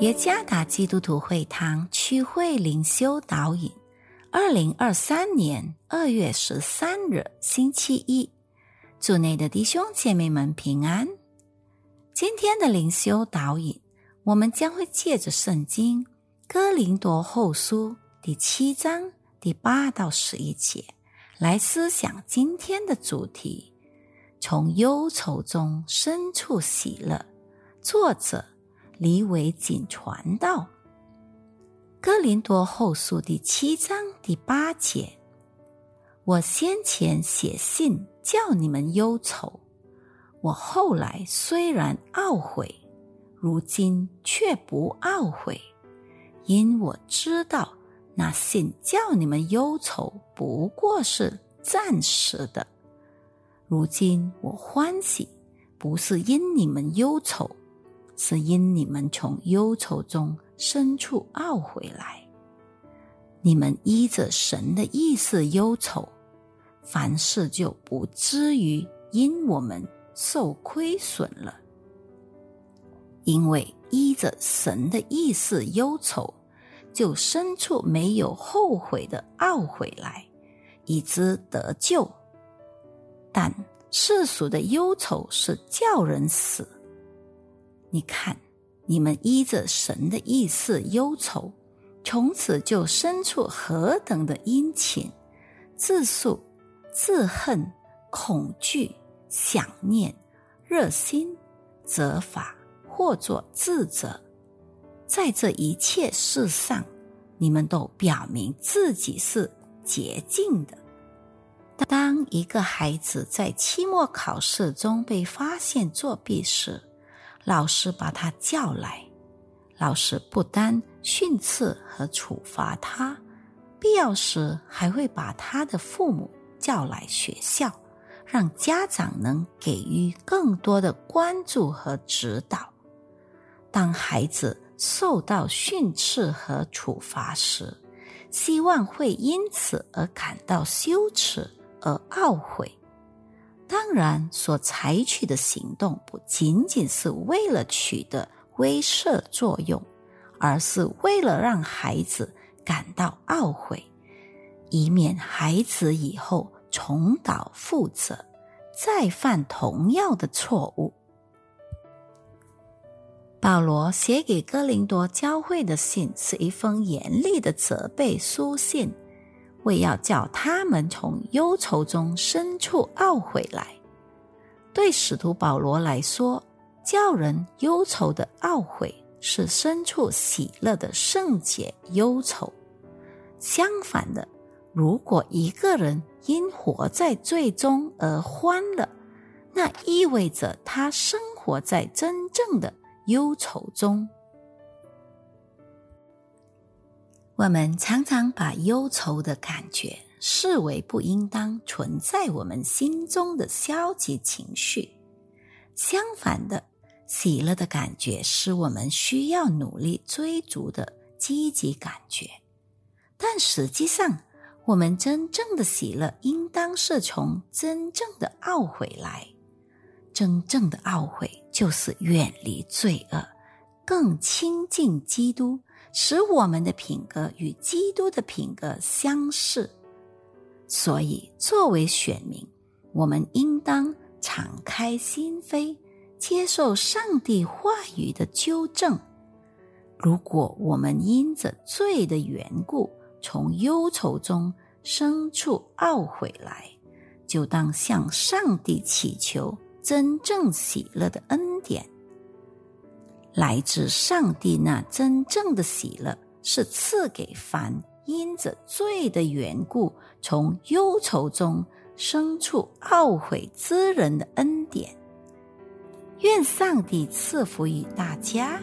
耶加达基督徒会堂区会灵修导引，二零二三年二月十三日星期一，祝内的弟兄姐妹们平安。今天的灵修导引，我们将会借着圣经哥林多后书第七章第八到十一节来思想今天的主题：从忧愁中深处喜乐。作者。李伟锦传道，《哥林多后书》第七章第八节：我先前写信叫你们忧愁，我后来虽然懊悔，如今却不懊悔，因我知道那信叫你们忧愁不过是暂时的。如今我欢喜，不是因你们忧愁。是因你们从忧愁中深处懊悔来，你们依着神的意思忧愁，凡事就不至于因我们受亏损了。因为依着神的意思忧愁，就深处没有后悔的懊悔来，以之得救。但世俗的忧愁是叫人死。你看，你们依着神的意思忧愁，从此就生出何等的殷勤、自诉、自恨、恐惧、想念、热心、责罚，或作自责。在这一切事上，你们都表明自己是洁净的。当一个孩子在期末考试中被发现作弊时，老师把他叫来，老师不单训斥和处罚他，必要时还会把他的父母叫来学校，让家长能给予更多的关注和指导。当孩子受到训斥和处罚时，希望会因此而感到羞耻而懊悔。当然，所采取的行动不仅仅是为了取得威慑作用，而是为了让孩子感到懊悔，以免孩子以后重蹈覆辙，再犯同样的错误。保罗写给哥林多教会的信是一封严厉的责备书信。为要叫他们从忧愁中深处懊悔来，对使徒保罗来说，叫人忧愁的懊悔是深处喜乐的圣洁忧愁。相反的，如果一个人因活在罪中而欢乐，那意味着他生活在真正的忧愁中。我们常常把忧愁的感觉视为不应当存在我们心中的消极情绪。相反的，喜乐的感觉是我们需要努力追逐的积极感觉。但实际上，我们真正的喜乐应当是从真正的懊悔来。真正的懊悔就是远离罪恶，更亲近基督。使我们的品格与基督的品格相似，所以作为选民，我们应当敞开心扉，接受上帝话语的纠正。如果我们因着罪的缘故，从忧愁中生出懊悔来，就当向上帝祈求真正喜乐的恩典。来自上帝那真正的喜乐，是赐给凡因着罪的缘故，从忧愁中生出懊悔之人的恩典。愿上帝赐福于大家。